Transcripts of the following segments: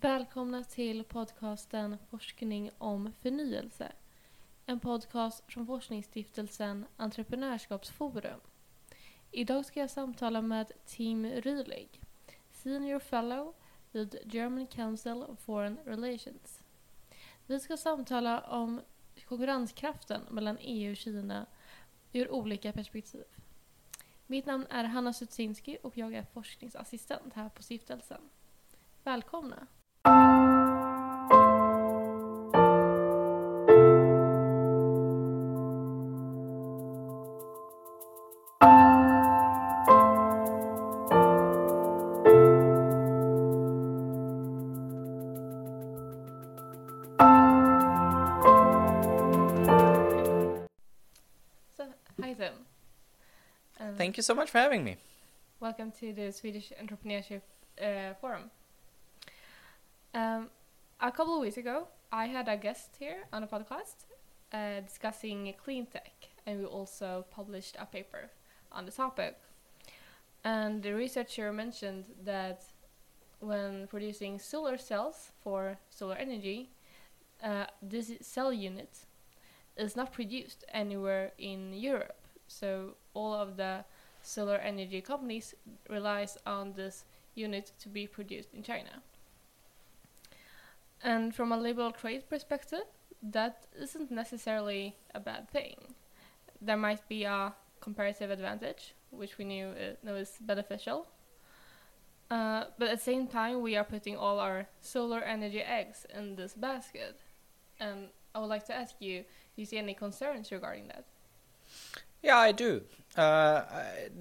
Välkomna till podcasten Forskning om förnyelse. En podcast från forskningsstiftelsen Entreprenörskapsforum. Idag ska jag samtala med Tim Rylig, Senior Fellow vid German Council of Foreign Relations. Vi ska samtala om konkurrenskraften mellan EU och Kina ur olika perspektiv. Mitt namn är Hanna Sutsinski och jag är forskningsassistent här på stiftelsen. Välkomna! You so much for having me. Welcome to the Swedish Entrepreneurship uh, Forum. Um, a couple of weeks ago, I had a guest here on a podcast uh, discussing clean tech, and we also published a paper on the topic. And the researcher mentioned that when producing solar cells for solar energy, uh, this cell unit is not produced anywhere in Europe. So all of the solar energy companies relies on this unit to be produced in China. And from a liberal trade perspective, that isn't necessarily a bad thing. There might be a comparative advantage, which we knew uh, know is beneficial. Uh, but at the same time, we are putting all our solar energy eggs in this basket. And I would like to ask you, do you see any concerns regarding that? Yeah, I do. Uh,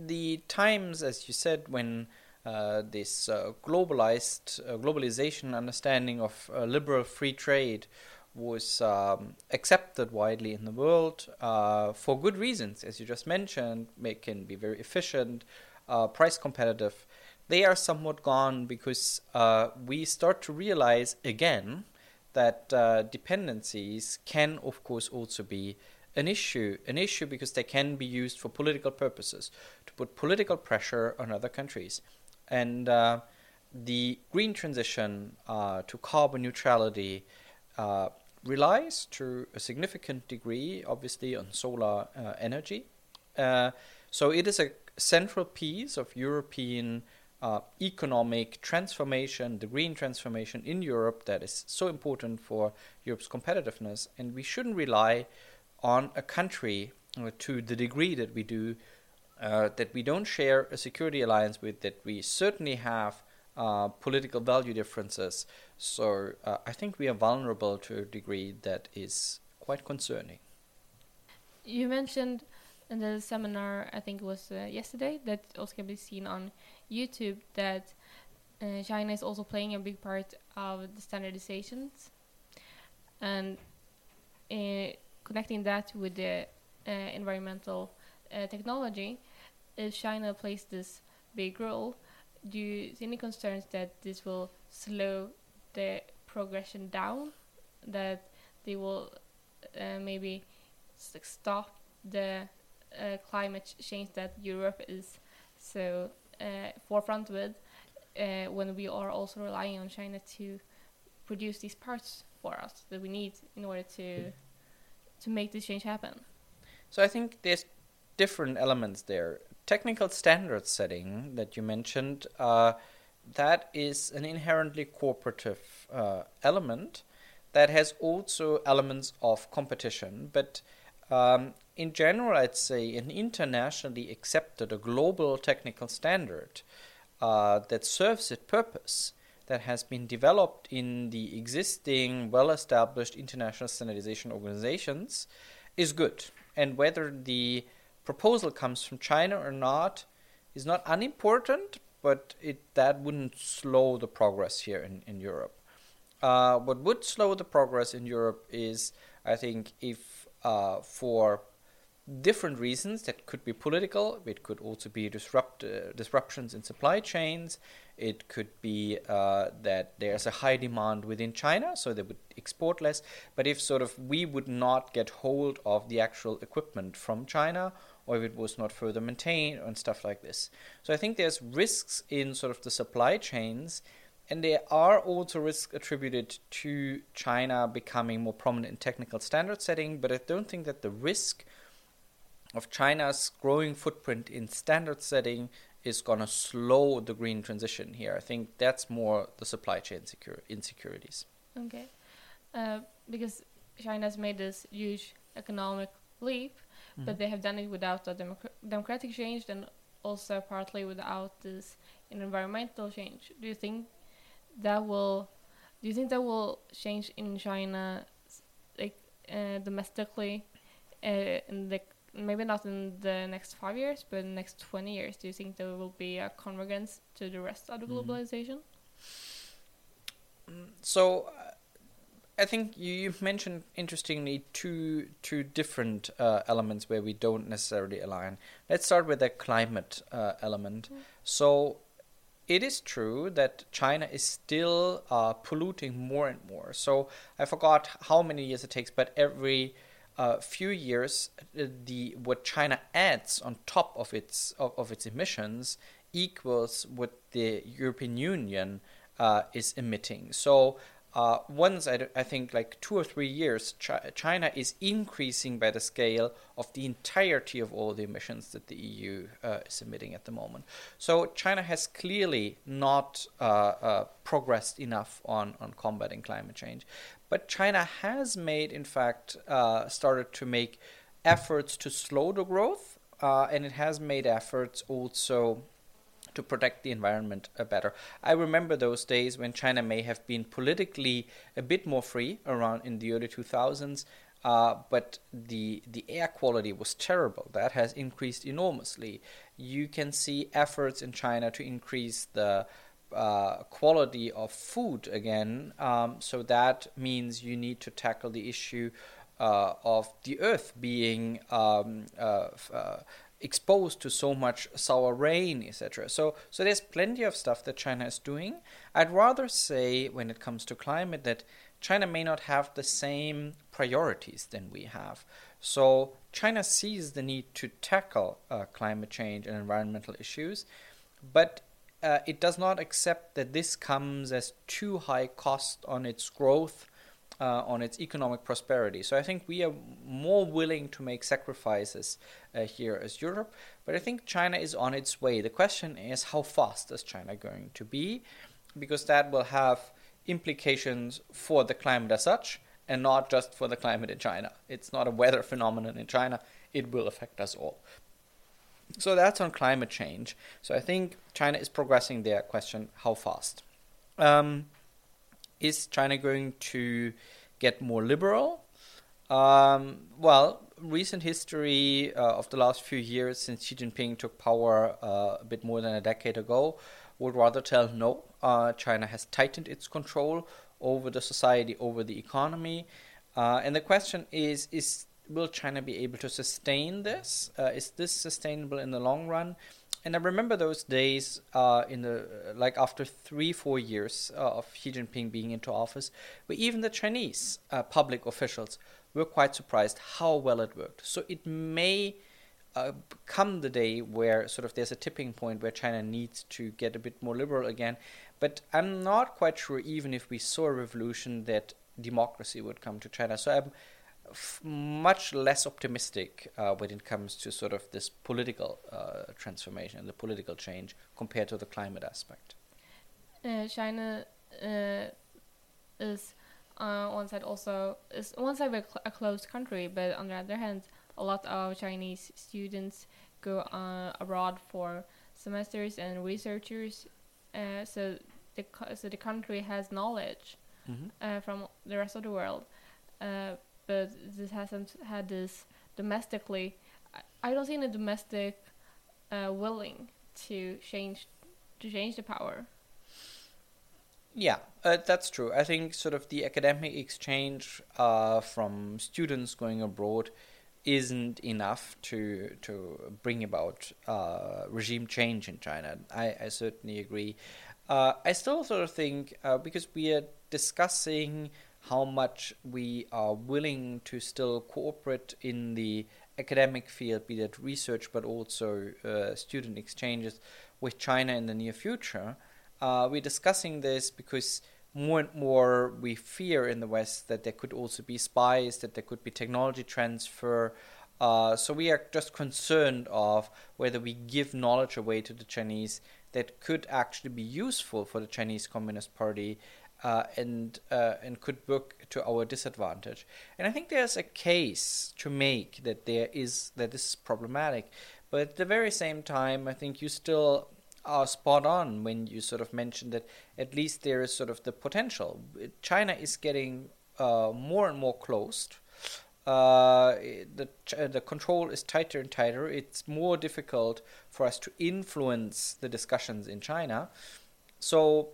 the times, as you said, when uh, this uh, globalized uh, globalization understanding of uh, liberal free trade was um, accepted widely in the world uh, for good reasons, as you just mentioned, it can be very efficient, uh, price competitive. They are somewhat gone because uh, we start to realize again that uh, dependencies can, of course, also be an issue. An issue because they can be used for political purposes to put political pressure on other countries. And uh, the green transition uh, to carbon neutrality uh, relies to a significant degree, obviously, on solar uh, energy. Uh, so it is a central piece of European uh, economic transformation, the green transformation in Europe that is so important for Europe's competitiveness. And we shouldn't rely on a country uh, to the degree that we do, uh, that we don't share a security alliance with, that we certainly have uh, political value differences. So uh, I think we are vulnerable to a degree that is quite concerning. You mentioned in the seminar, I think it was uh, yesterday, that also can be seen on YouTube that uh, China is also playing a big part of the standardizations and uh, connecting that with the uh, environmental uh, technology. If China plays this big role, do you see any concerns that this will slow the progression down? That they will uh, maybe stop the uh, climate change that Europe is so uh, forefront with uh, when we are also relying on China to produce these parts for us that we need in order to to make this change happen. So I think there's different elements there. Technical standard setting that you mentioned, uh, that is an inherently cooperative uh, element that has also elements of competition. But um, in general, I'd say an internationally accepted, a global technical standard uh, that serves its purpose, that has been developed in the existing, well established international standardization organizations, is good. And whether the proposal comes from China or not is not unimportant, but it that wouldn't slow the progress here in, in Europe. Uh, what would slow the progress in Europe is, I think, if uh, for different reasons that could be political, it could also be disrupt uh, disruptions in supply chains. It could be uh, that there's a high demand within China, so they would export less. But if sort of we would not get hold of the actual equipment from China, or if it was not further maintained and stuff like this. So I think there's risks in sort of the supply chains and there are also risks attributed to China becoming more prominent in technical standard setting, but I don't think that the risk of China's growing footprint in standard setting is going to slow the green transition here. I think that's more the supply chain secure insecurities. Okay. Uh, because China's made this huge economic leap, mm-hmm. but they have done it without a democ- democratic change and also partly without this environmental change. Do you think that will do you think that will change in China like uh, domestically uh, in the maybe not in the next five years, but in the next 20 years, do you think there will be a convergence to the rest of the mm-hmm. globalization? Mm, so, uh, I think you, have mentioned interestingly two two different uh, elements where we don't necessarily align. Let's start with the climate uh, element. Mm. So, it is true that China is still uh, polluting more and more. So, I forgot how many years it takes, but every uh, few years, uh, the what China adds on top of its of, of its emissions equals what the European Union uh, is emitting. So uh, once I, I think like two or three years, China is increasing by the scale of the entirety of all the emissions that the EU uh, is emitting at the moment. So China has clearly not uh, uh progressed enough on, on combating climate change. But China has made, in fact, uh, started to make efforts to slow the growth, uh, and it has made efforts also to protect the environment uh, better. I remember those days when China may have been politically a bit more free around in the early 2000s, uh, but the the air quality was terrible. That has increased enormously. You can see efforts in China to increase the uh, quality of food again. Um, so that means you need to tackle the issue uh, of the earth being um, uh, uh exposed to so much sour rain, etc. So, so there's plenty of stuff that China is doing. I'd rather say, when it comes to climate, that China may not have the same priorities than we have. So, China sees the need to tackle uh, climate change and environmental issues, but uh, it does not accept that this comes as too high cost on its growth, uh, on its economic prosperity. So I think we are more willing to make sacrifices uh, here as Europe, but I think China is on its way. The question is how fast is China going to be, because that will have implications for the climate as such and not just for the climate in China. It's not a weather phenomenon in China, it will affect us all. So that's on climate change. So I think China is progressing there. Question how fast? Um, is China going to get more liberal? Um, well, recent history uh, of the last few years since Xi Jinping took power uh, a bit more than a decade ago would rather tell no. Uh, China has tightened its control over the society, over the economy. Uh, and the question is: Is will China be able to sustain this? Uh, is this sustainable in the long run? And I remember those days uh, in the like after three four years uh, of Xi Jinping being into office, where even the Chinese uh, public officials were quite surprised how well it worked. So it may uh, come the day where sort of there's a tipping point where China needs to get a bit more liberal again. But I'm not quite sure even if we saw a revolution that democracy would come to China. So I'm f- much less optimistic uh, when it comes to sort of this political uh, transformation, and the political change compared to the climate aspect. Uh, China uh, is on one side also is on one side a, cl- a, closed country, but on the other hand, a lot of Chinese students go uh, abroad for semesters and researchers. Uh, so the co- so the country has knowledge mm-hmm. from the rest of the world but this hasn't had this domestically. I, I don't see any domestic uh, willing to change to change the power. Yeah, uh, that's true. I think sort of the academic exchange uh, from students going abroad isn't enough to to bring about uh, regime change in China. I, I certainly agree. Uh, I still sort of think uh, because we are discussing how much we are willing to still cooperate in the academic field, be that research but also uh, student exchanges with China in the near future. uh, we're discussing this because more and more we fear in the West that there could also be spies, that there could be technology transfer. Uh, so we are just concerned of whether we give knowledge away to the Chinese that could actually be useful for the Chinese Communist Party uh, and uh, and could work to our disadvantage. And I think there's a case to make that there is that this is problematic, but at the very same time, I think you still are spot on when you sort of mentioned that at least there is sort of the potential. China is getting uh, more and more closed. Uh, the the control is tighter and tighter. It's more difficult for us to influence the discussions in China. So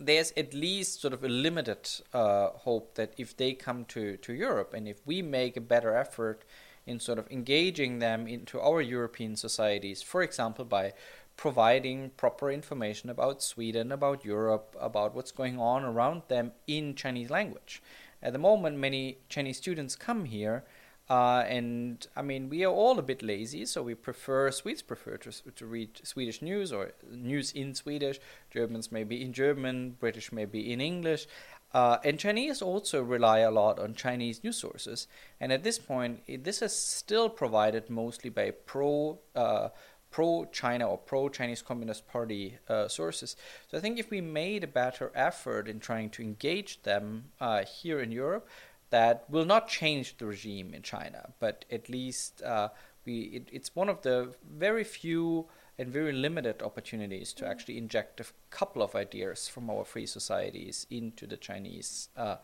there's at least sort of a limited uh, hope that if they come to, to Europe and if we make a better effort in sort of engaging them into our European societies, for example, by providing proper information about Sweden, about Europe, about what's going on around them in Chinese language. At the moment, many Chinese students come here uh, and I mean, we are all a bit lazy, so we prefer Swedes prefer to, to read Swedish news or news in Swedish. Germans maybe in German, British maybe in English, uh, and Chinese also rely a lot on Chinese news sources. And at this point, it, this is still provided mostly by pro. Uh, pro China or pro Chinese Communist Party uh, sources. So I think if we made a better effort in trying to engage them uh, here in Europe, that will not change the regime in China, but at least uh, we it, it's one of the very few and very limited opportunities to actually inject a couple of ideas from our free societies into the Chinese uh,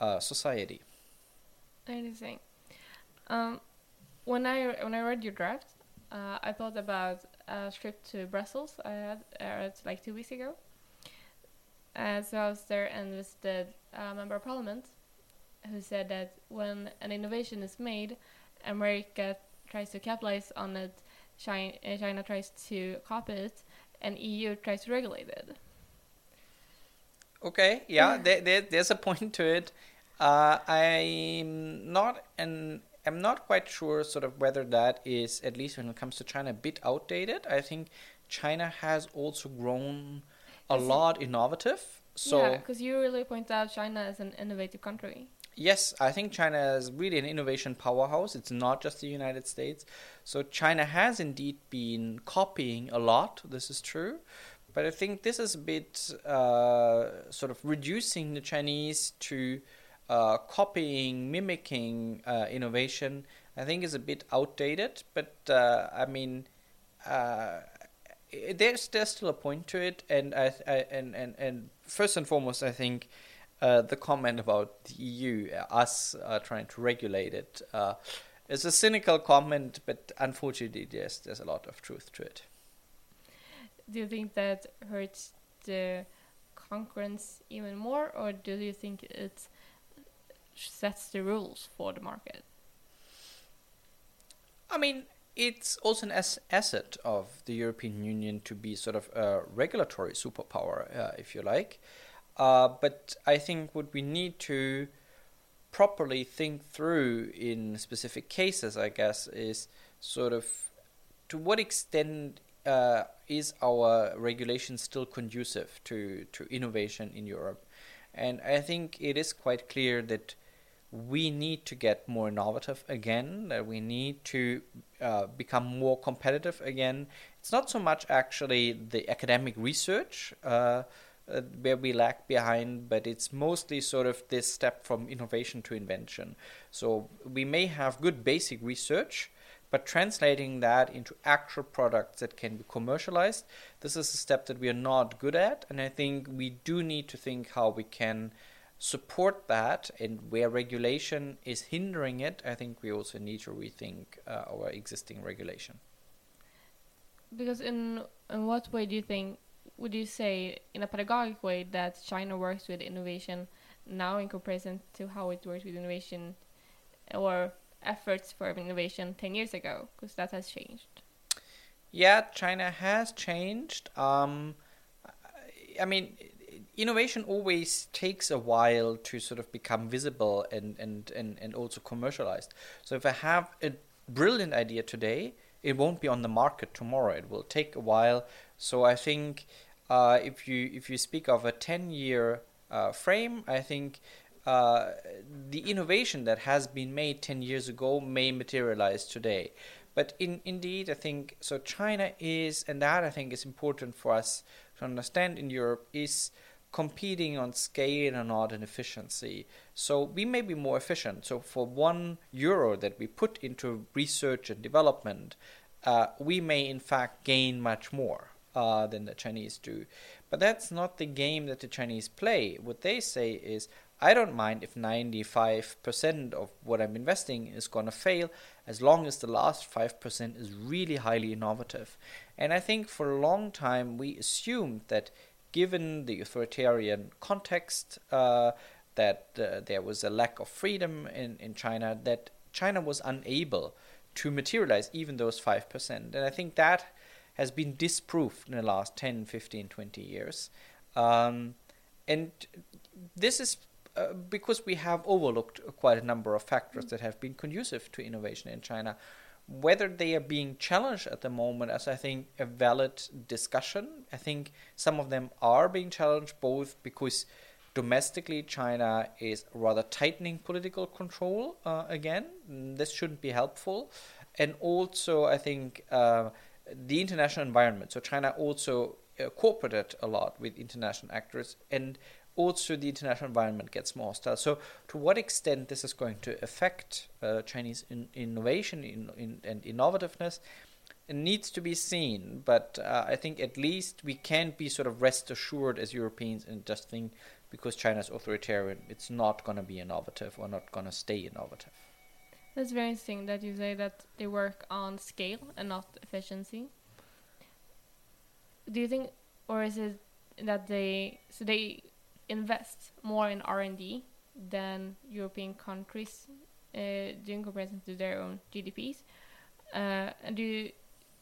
uh, society. Interesting. Um, when I when I read your draft, uh, I thought about a trip to Brussels I had uh, like two weeks ago. Uh, so I was there and visited a member of parliament who said that when an innovation is made, America tries to capitalize on it, China, uh, China tries to copy it, and EU tries to regulate it. Okay, yeah, there, there, there's a point to it. Uh, I'm not and I'm not quite sure sort of whether that is at least when it comes to China a bit outdated. I think China has also grown a lot innovative. So yeah, because you really point out China as an innovative country yes, I think China is really an innovation powerhouse. It's not just the United States. So China has indeed been copying a lot. This is true. But I think this is a bit uh, sort of reducing the Chinese to uh, copying, mimicking uh, innovation. I think is a bit outdated. But uh, I mean, uh, there's there's still a point to it. And I, I and and and first and foremost, I think uh, the comment about the EU, uh, us uh, trying to regulate it, uh, is a cynical comment, but unfortunately, yes, there's a lot of truth to it. Do you think that hurts the concurrence even more, or do you think it sets the rules for the market? I mean, it's also an as- asset of the European Union to be sort of a regulatory superpower, uh, if you like. Uh, but I think what we need to properly think through in specific cases, I guess, is sort of to what extent uh, is our regulation still conducive to, to innovation in Europe? And I think it is quite clear that we need to get more innovative again, that we need to uh, become more competitive again. It's not so much actually the academic research. Uh, uh, where we lag behind, but it's mostly sort of this step from innovation to invention. So we may have good basic research, but translating that into actual products that can be commercialized, this is a step that we are not good at, and I think we do need to think how we can support that and where regulation is hindering it, I think we also need to rethink uh, our existing regulation. Because in in what way do you think would you say in a pedagogic way that China works with innovation now in comparison to how it worked with innovation or efforts for innovation 10 years ago? Because that has changed. Yeah china has changed. Um, i mean innovation always takes a while to sort of become visible and, and, and, and also commercialized. So if i have a brilliant idea today it won't be on the market tomorrow. It will take a while. So i think uh, if you if you speak of a ten year uh, frame, I think uh, the innovation that has been made ten years ago may materialize today. But in indeed, I think so. China is, and that I think is important for us to understand in Europe is competing on scale and not in efficiency. So we may be more efficient. So for one euro that we put into research and development, uh, we may in fact gain much more uh, than the Chinese do. But that's not the game that the Chinese play. What they say is, I don't mind if 95% of what I'm investing is going to fail as long as the last 5% is really highly innovative. And I think for a long time we assumed that given the authoritarian context, uh, that uh, there was a lack of freedom in, in China, that China was unable to materialize even those 5%. And I think that has been disproved in the last 10, 15, 20 years. Um, and this is uh, because we have overlooked quite a number of factors that have been conducive to innovation in China. Whether they are being challenged at the moment as I think a valid discussion. I think some of them are being challenged both because domestically China is rather tightening political control uh, again. This shouldn't be helpful. And also, I think uh, the international environment. So China also uh, cooperated a lot with international actors and also the international environment gets more hostile. So, to what extent this is going to affect uh, Chinese in, innovation in, in, and innovativeness needs to be seen. But uh, I think at least we can't be sort of rest assured as Europeans and just think because China is authoritarian, it's not going to be innovative or not going to stay innovative. That's very interesting that you say that they work on scale and not efficiency. Do you think, or is it that they so they invest more in R and D than European countries uh, do in comparison to their own GDPs? Uh, and do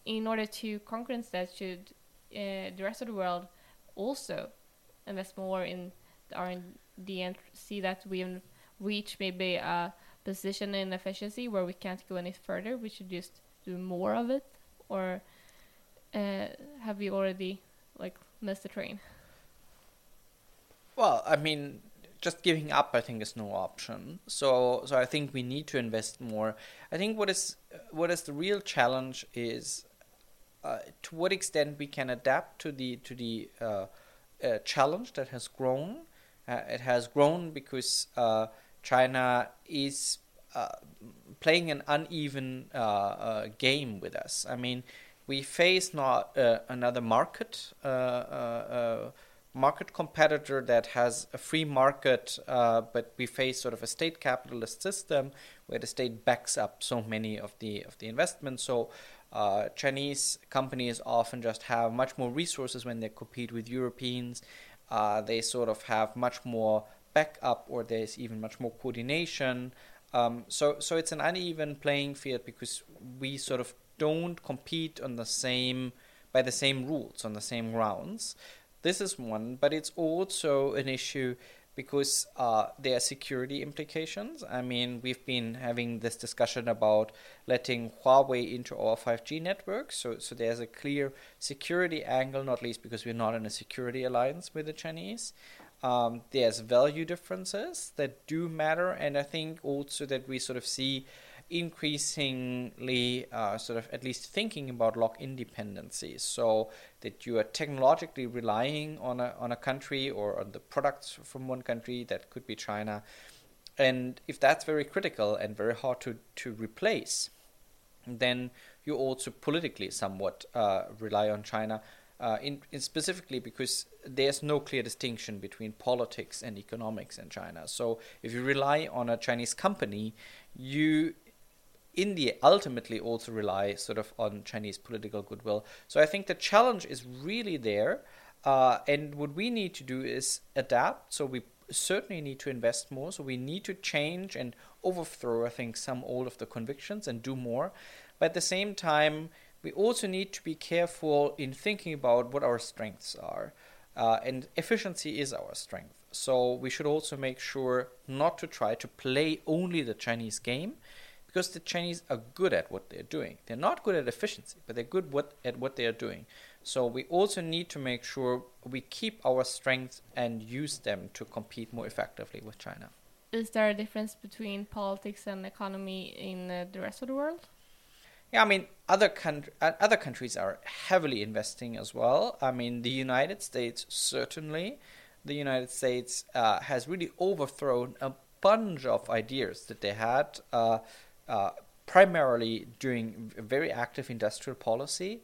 in order to conquer that, should uh, the rest of the world also invest more in R and D and see that we reach maybe a position in efficiency where we can't go any further? We should just do more of it, or uh, have we already like missed the train? Well, I mean, just giving up, I think, is no option. So, so I think we need to invest more. I think what is what is the real challenge is uh, to what extent we can adapt to the to the uh, uh, challenge that has grown. Uh, it has grown because uh, China is uh, playing an uneven game with us. I mean, we face not another market market competitor that has a free market, uh, but we face sort of a state capitalist system where the state backs up so many of the of the investments. So uh, Chinese companies often just have much more resources when they compete with Europeans. Uh, they sort of have much more backup, or there's even much more coordination. Um, so so it's an uneven playing field because we sort of don't compete on the same by the same rules on the same grounds. This is one, but it's also an issue because uh, there are security implications. I mean, we've been having this discussion about letting Huawei into our 5G network. So, so there's a clear security angle, not least because we're not in a security alliance with the Chinese. Um, there's value differences that do matter, and I think also that we sort of see increasingly uh, sort of at least thinking about lock-in dependency so that you are technologically relying on a, on a country or on the products from one country that could be China. And if that's very critical and very hard to, to replace then you also politically somewhat uh, rely on China uh, in, in, specifically because there's no clear distinction between politics and economics in China. So if you rely on a Chinese company, you India ultimately also rely sort of on Chinese political goodwill. So I think the challenge is really there. Uh, and what we need to do is adapt. So we certainly need to invest more. So we need to change and overthrow, I think, some old of the convictions and do more. But at the same time, we also need to be careful in thinking about what our strengths are. Uh, and efficiency is our strength. So we should also make sure not to try to play only the Chinese game, because the Chinese are good at what they're doing. They're not good at efficiency, but they're good what, at what they are doing. So we also need to make sure we keep our strengths and use them to compete more effectively with China. Is there a difference between politics and economy in uh, the rest of the world? Yeah, I mean, other uh, other countries are heavily investing as well. I mean, the United States certainly. The United States uh, has really overthrown a bunch of ideas that they had, uh, uh, primarily during very active industrial policy.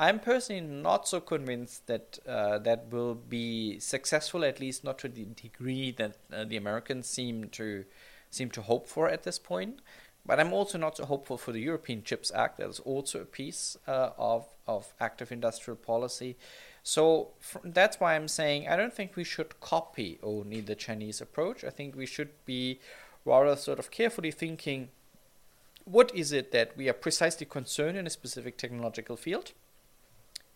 I'm personally not so convinced that uh, that will be successful, at least not to the degree that uh, the Americans seem to seem to hope for at this point. But I'm also not so hopeful for the European Chips Act. That is also a piece uh, of of active industrial policy. So that's why I'm saying I don't think we should copy only the Chinese approach. I think we should be rather sort of carefully thinking what is it that we are precisely concerned in a specific technological field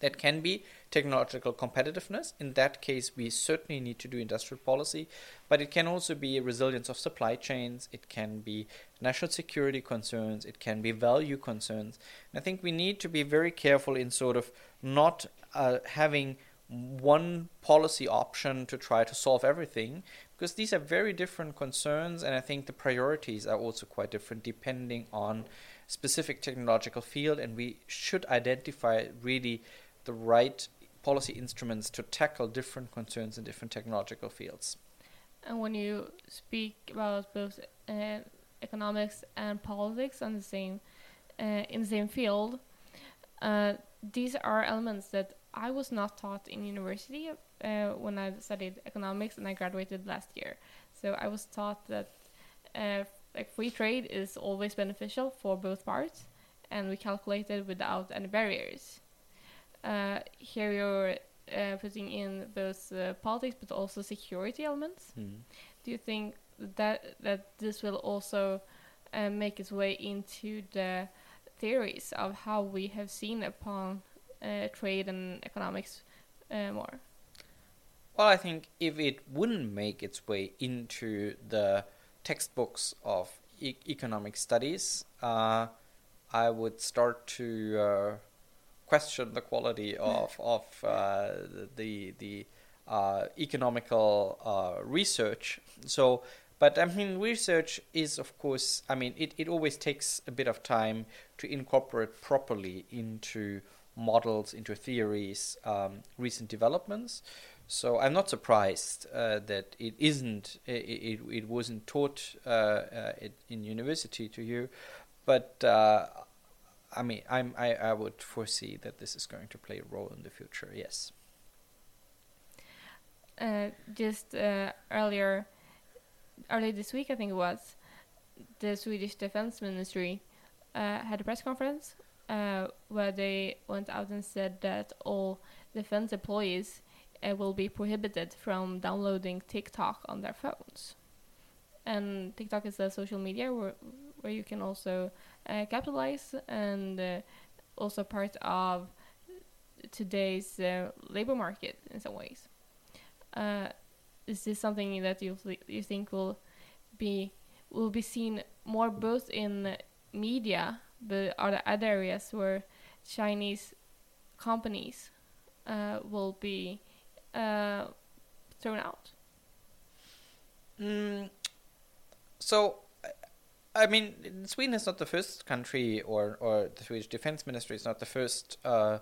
that can be technological competitiveness. In that case, we certainly need to do industrial policy, but it can also be resilience of supply chains, it can be national security concerns, it can be value concerns. And I think we need to be very careful in sort of not uh, having one policy option to try to solve everything because these are very different concerns and i think the priorities are also quite different depending on specific technological field and we should identify really the right policy instruments to tackle different concerns in different technological fields. And when you speak about both uh, economics and politics on the same uh, in the same field, uh, these are elements that I was not taught in university uh, when I studied economics, and I graduated last year. So I was taught that uh, like free trade is always beneficial for both parts, and we calculated without any barriers here you're uh, putting in both uh, politics but also security elements. Mm. Do you think that that this will also uh, make its way into the theories of how we have seen upon uh, trade and economics uh, more? Well, I think if it wouldn't make its way into the textbooks of e economic studies, I would start to question the quality of of uh, the the uh, economical uh, research. So, but I mean, research is of course. I mean, it, it always takes a bit of time to incorporate properly into models, into theories, um, recent developments. So I'm not surprised uh, that it isn't it, it, it wasn't taught uh, uh, in university to you, but uh, I mean, I'm, I, I would foresee that this is going to play a role in the future, yes. Uh, just uh, earlier, earlier this week, I think it was, the Swedish Defense Ministry uh, had a press conference uh, where they went out and said that all defense employees uh, will be prohibited from downloading TikTok on their phones. And TikTok is a social media where, where you can also uh, capitalize and uh, also part of today's uh, labor market in some ways. Uh, is this something that you you think will be will be seen more both in media, but are there other areas where Chinese companies uh, will be thrown out? Mm, so I mean, Sweden is not the first country, or, or the Swedish Defense Ministry is not the first uh,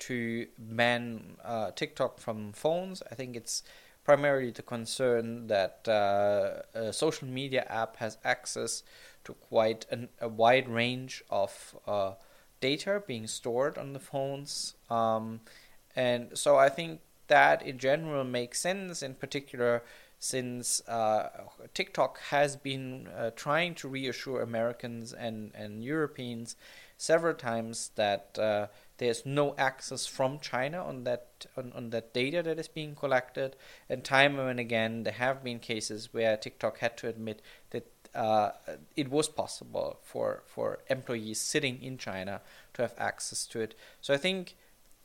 to ban uh, TikTok from phones. I think it's primarily the concern that uh, a social media app has access to quite an, a wide range of uh, data being stored on the phones. Um, and so I think that in general makes sense, in particular since uh, TikTok has been uh, trying to reassure Americans and, and Europeans several times that uh, there's no access from China on that on, on that data that is being collected, and time and again there have been cases where TikTok had to admit that uh, it was possible for for employees sitting in China to have access to it. So I think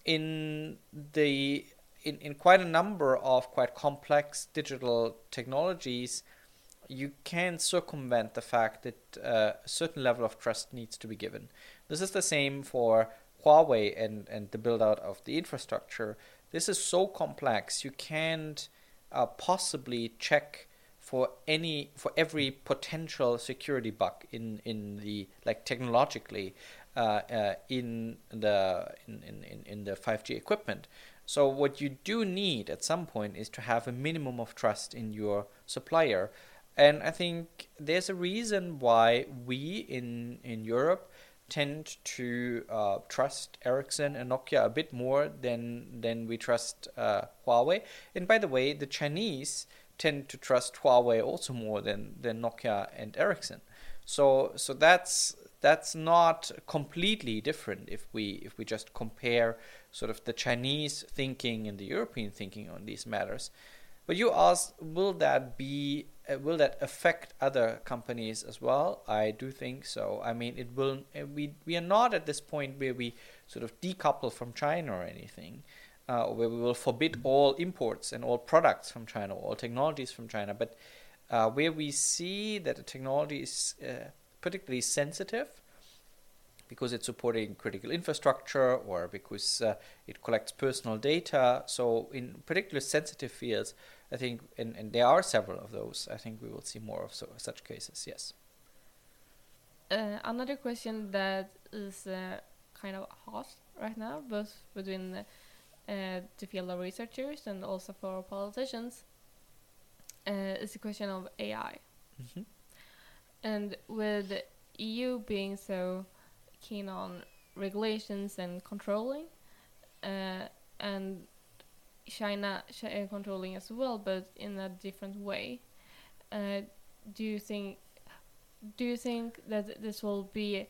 in the in, in quite a number of quite complex digital technologies, you can circumvent the fact that uh, a certain level of trust needs to be given. This is the same for Huawei and, and the build out of the infrastructure, this is so complex you can't uh, possibly check for any for every potential security bug in in the like technologically uh, uh, in the in, in, in the 5G equipment. So what you do need at some point is to have a minimum of trust in your supplier. And I think there's a reason why we in in Europe tend to uh, trust Ericsson and Nokia a bit more than than we trust uh, Huawei. And by the way, the Chinese tend to trust Huawei also more than than Nokia and Ericsson. So so that's that's not completely different if we if we just compare sort of the Chinese thinking and the European thinking on these matters. But you asked, will that be uh, will that affect other companies as well? I do think so. I mean, it will. Uh, we we are not at this point where we sort of decouple from China or anything, uh, where we will forbid all imports and all products from China, all technologies from China. But uh, where we see that the technology is uh, particularly sensitive because it's supporting critical infrastructure or because uh, it collects personal data. So in particular sensitive fields, I think, and, and there are several of those, I think we will see more of so, such cases, yes. Uh, another question that is uh, kind of hot right now, both between uh, the field of researchers and also for politicians, uh, is the question of AI. Mm-hmm. And with EU being so keen on regulations and controlling, uh, and China uh, controlling as well, but in a different way. Uh, do you think? Do you think that this will be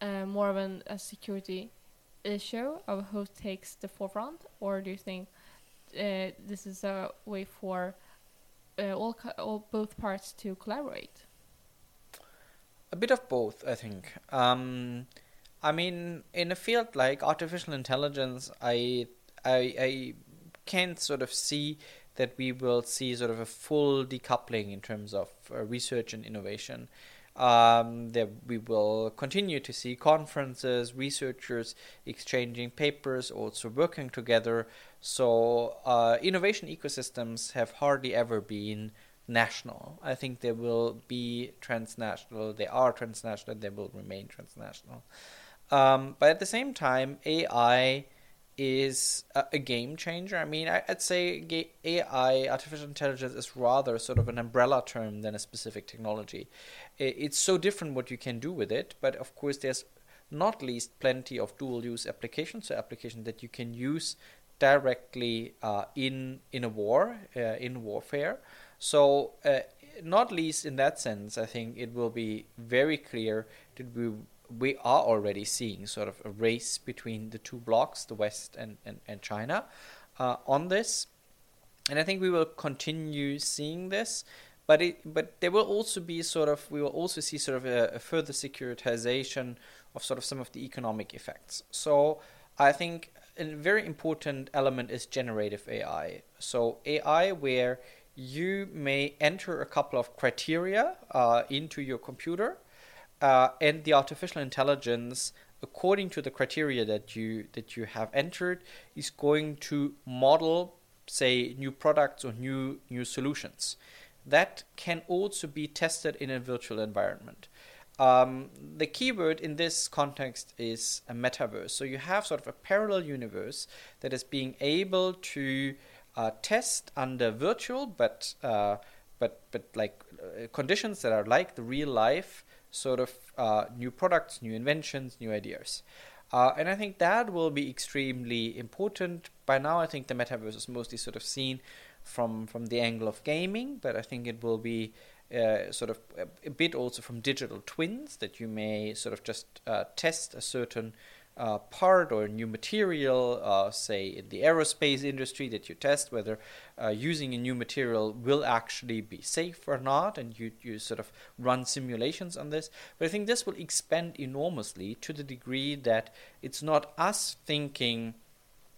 uh, more of an, a security issue of who takes the forefront, or do you think uh, this is a way for uh, all, all both parts to collaborate? A bit of both, I think. Um, I mean, in a field like artificial intelligence, I, I, I can't sort of see that we will see sort of a full decoupling in terms of uh, research and innovation. Um, that we will continue to see conferences, researchers exchanging papers, also working together. So uh, innovation ecosystems have hardly ever been national. I think they will be transnational. They are transnational. They will remain transnational. Um, but at the same time, AI is a, a game changer. I mean, I, would say AI, artificial intelligence, is rather sort of an umbrella term than a specific technology. It, it's so different what you can do with it, but of course, there's not least plenty of dual use applications, so applications that you can use directly uh, in in a war, uh, in warfare. So, uh, not least in that sense, I think it will be very clear that we we are already seeing sort of a race between the two blocks, the West and and, and China, uh, on this, and I think we will continue seeing this. But it, but there will also be sort of we will also see sort of a, a further securitization of sort of some of the economic effects. So I think a very important element is generative AI. So AI where you may enter a couple of criteria uh, into your computer, uh, and the artificial intelligence, according to the criteria that you that you have entered, is going to model, say, new products or new new solutions. That can also be tested in a virtual environment. Um, the keyword in this context is a metaverse. So you have sort of a parallel universe that is being able to uh, test under virtual but uh, but but like uh, conditions that are like the real life sort of uh, new products, new inventions, new ideas. Uh, and I think that will be extremely important. By now, I think the metaverse is mostly sort of seen from from the angle of gaming, but I think it will be uh, sort of a, a, bit also from digital twins that you may sort of just test a certain uh, part or new material, uh, say in the aerospace industry, that you test whether uh, using a new material will actually be safe or not, and you, you sort of run simulations on this. But I think this will expand enormously to the degree that it's not us thinking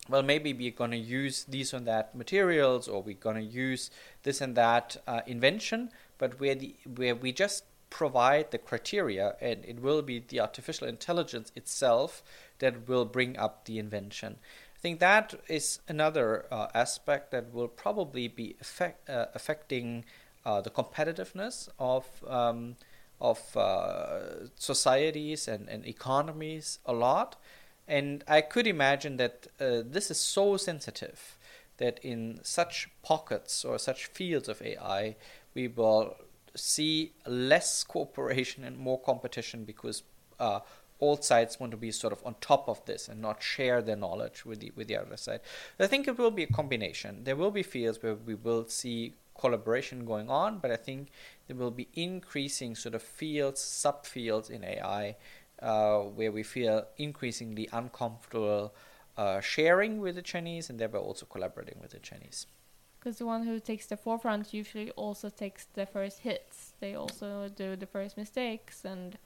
well, maybe we're going to use these and that materials, or we're going to use this and that uh, invention, but where the where we just provide the criteria, and it will be the artificial intelligence itself that will bring up the invention. I think that is another uh, aspect that will probably be effect, uh, affecting uh, the competitiveness of um, of uh, societies and, and economies a lot. And I could imagine that uh, this is so sensitive that in such pockets or such fields of AI, we will see less cooperation and more competition because uh, all sides want to be sort of on top of this and not share their knowledge with the with the other side. I think it will be a combination. There will be fields where we will see collaboration going on, but I think there will be increasing sort of fields, subfields in AI, uh, where we feel increasingly uncomfortable uh, sharing with the Chinese and thereby also collaborating with the Chinese. Because the one who takes the forefront usually also takes the first hits. They also do the first mistakes and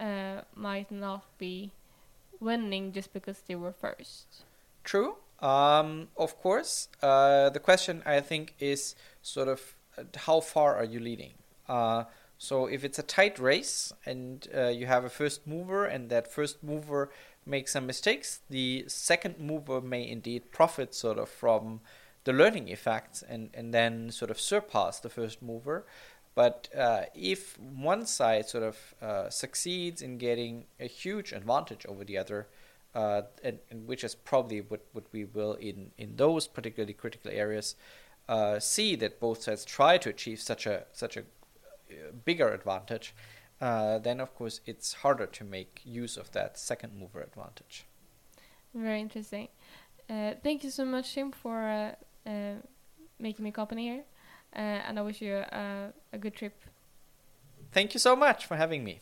uh, might not be winning just because they were first. True. Um, of course. Uh, the question I think is sort of uh, how far are you leading? Uh, so if it's a tight race and uh, you have a first mover and that first mover makes some mistakes, the second mover may indeed profit sort of from the learning effects and, and then sort of surpass the first mover. But uh, if one side sort of uh, succeeds in getting a huge advantage over the other, uh, and, and, which is probably what, what we will in, in those particularly critical areas uh, see that both sides try to achieve such a such a uh, bigger advantage, uh, then of course it's harder to make use of that second mover advantage. Very interesting. thank you so much, Tim, for uh, making me company here. Uh, and I wish you a, a good trip. Thank you so much for having me.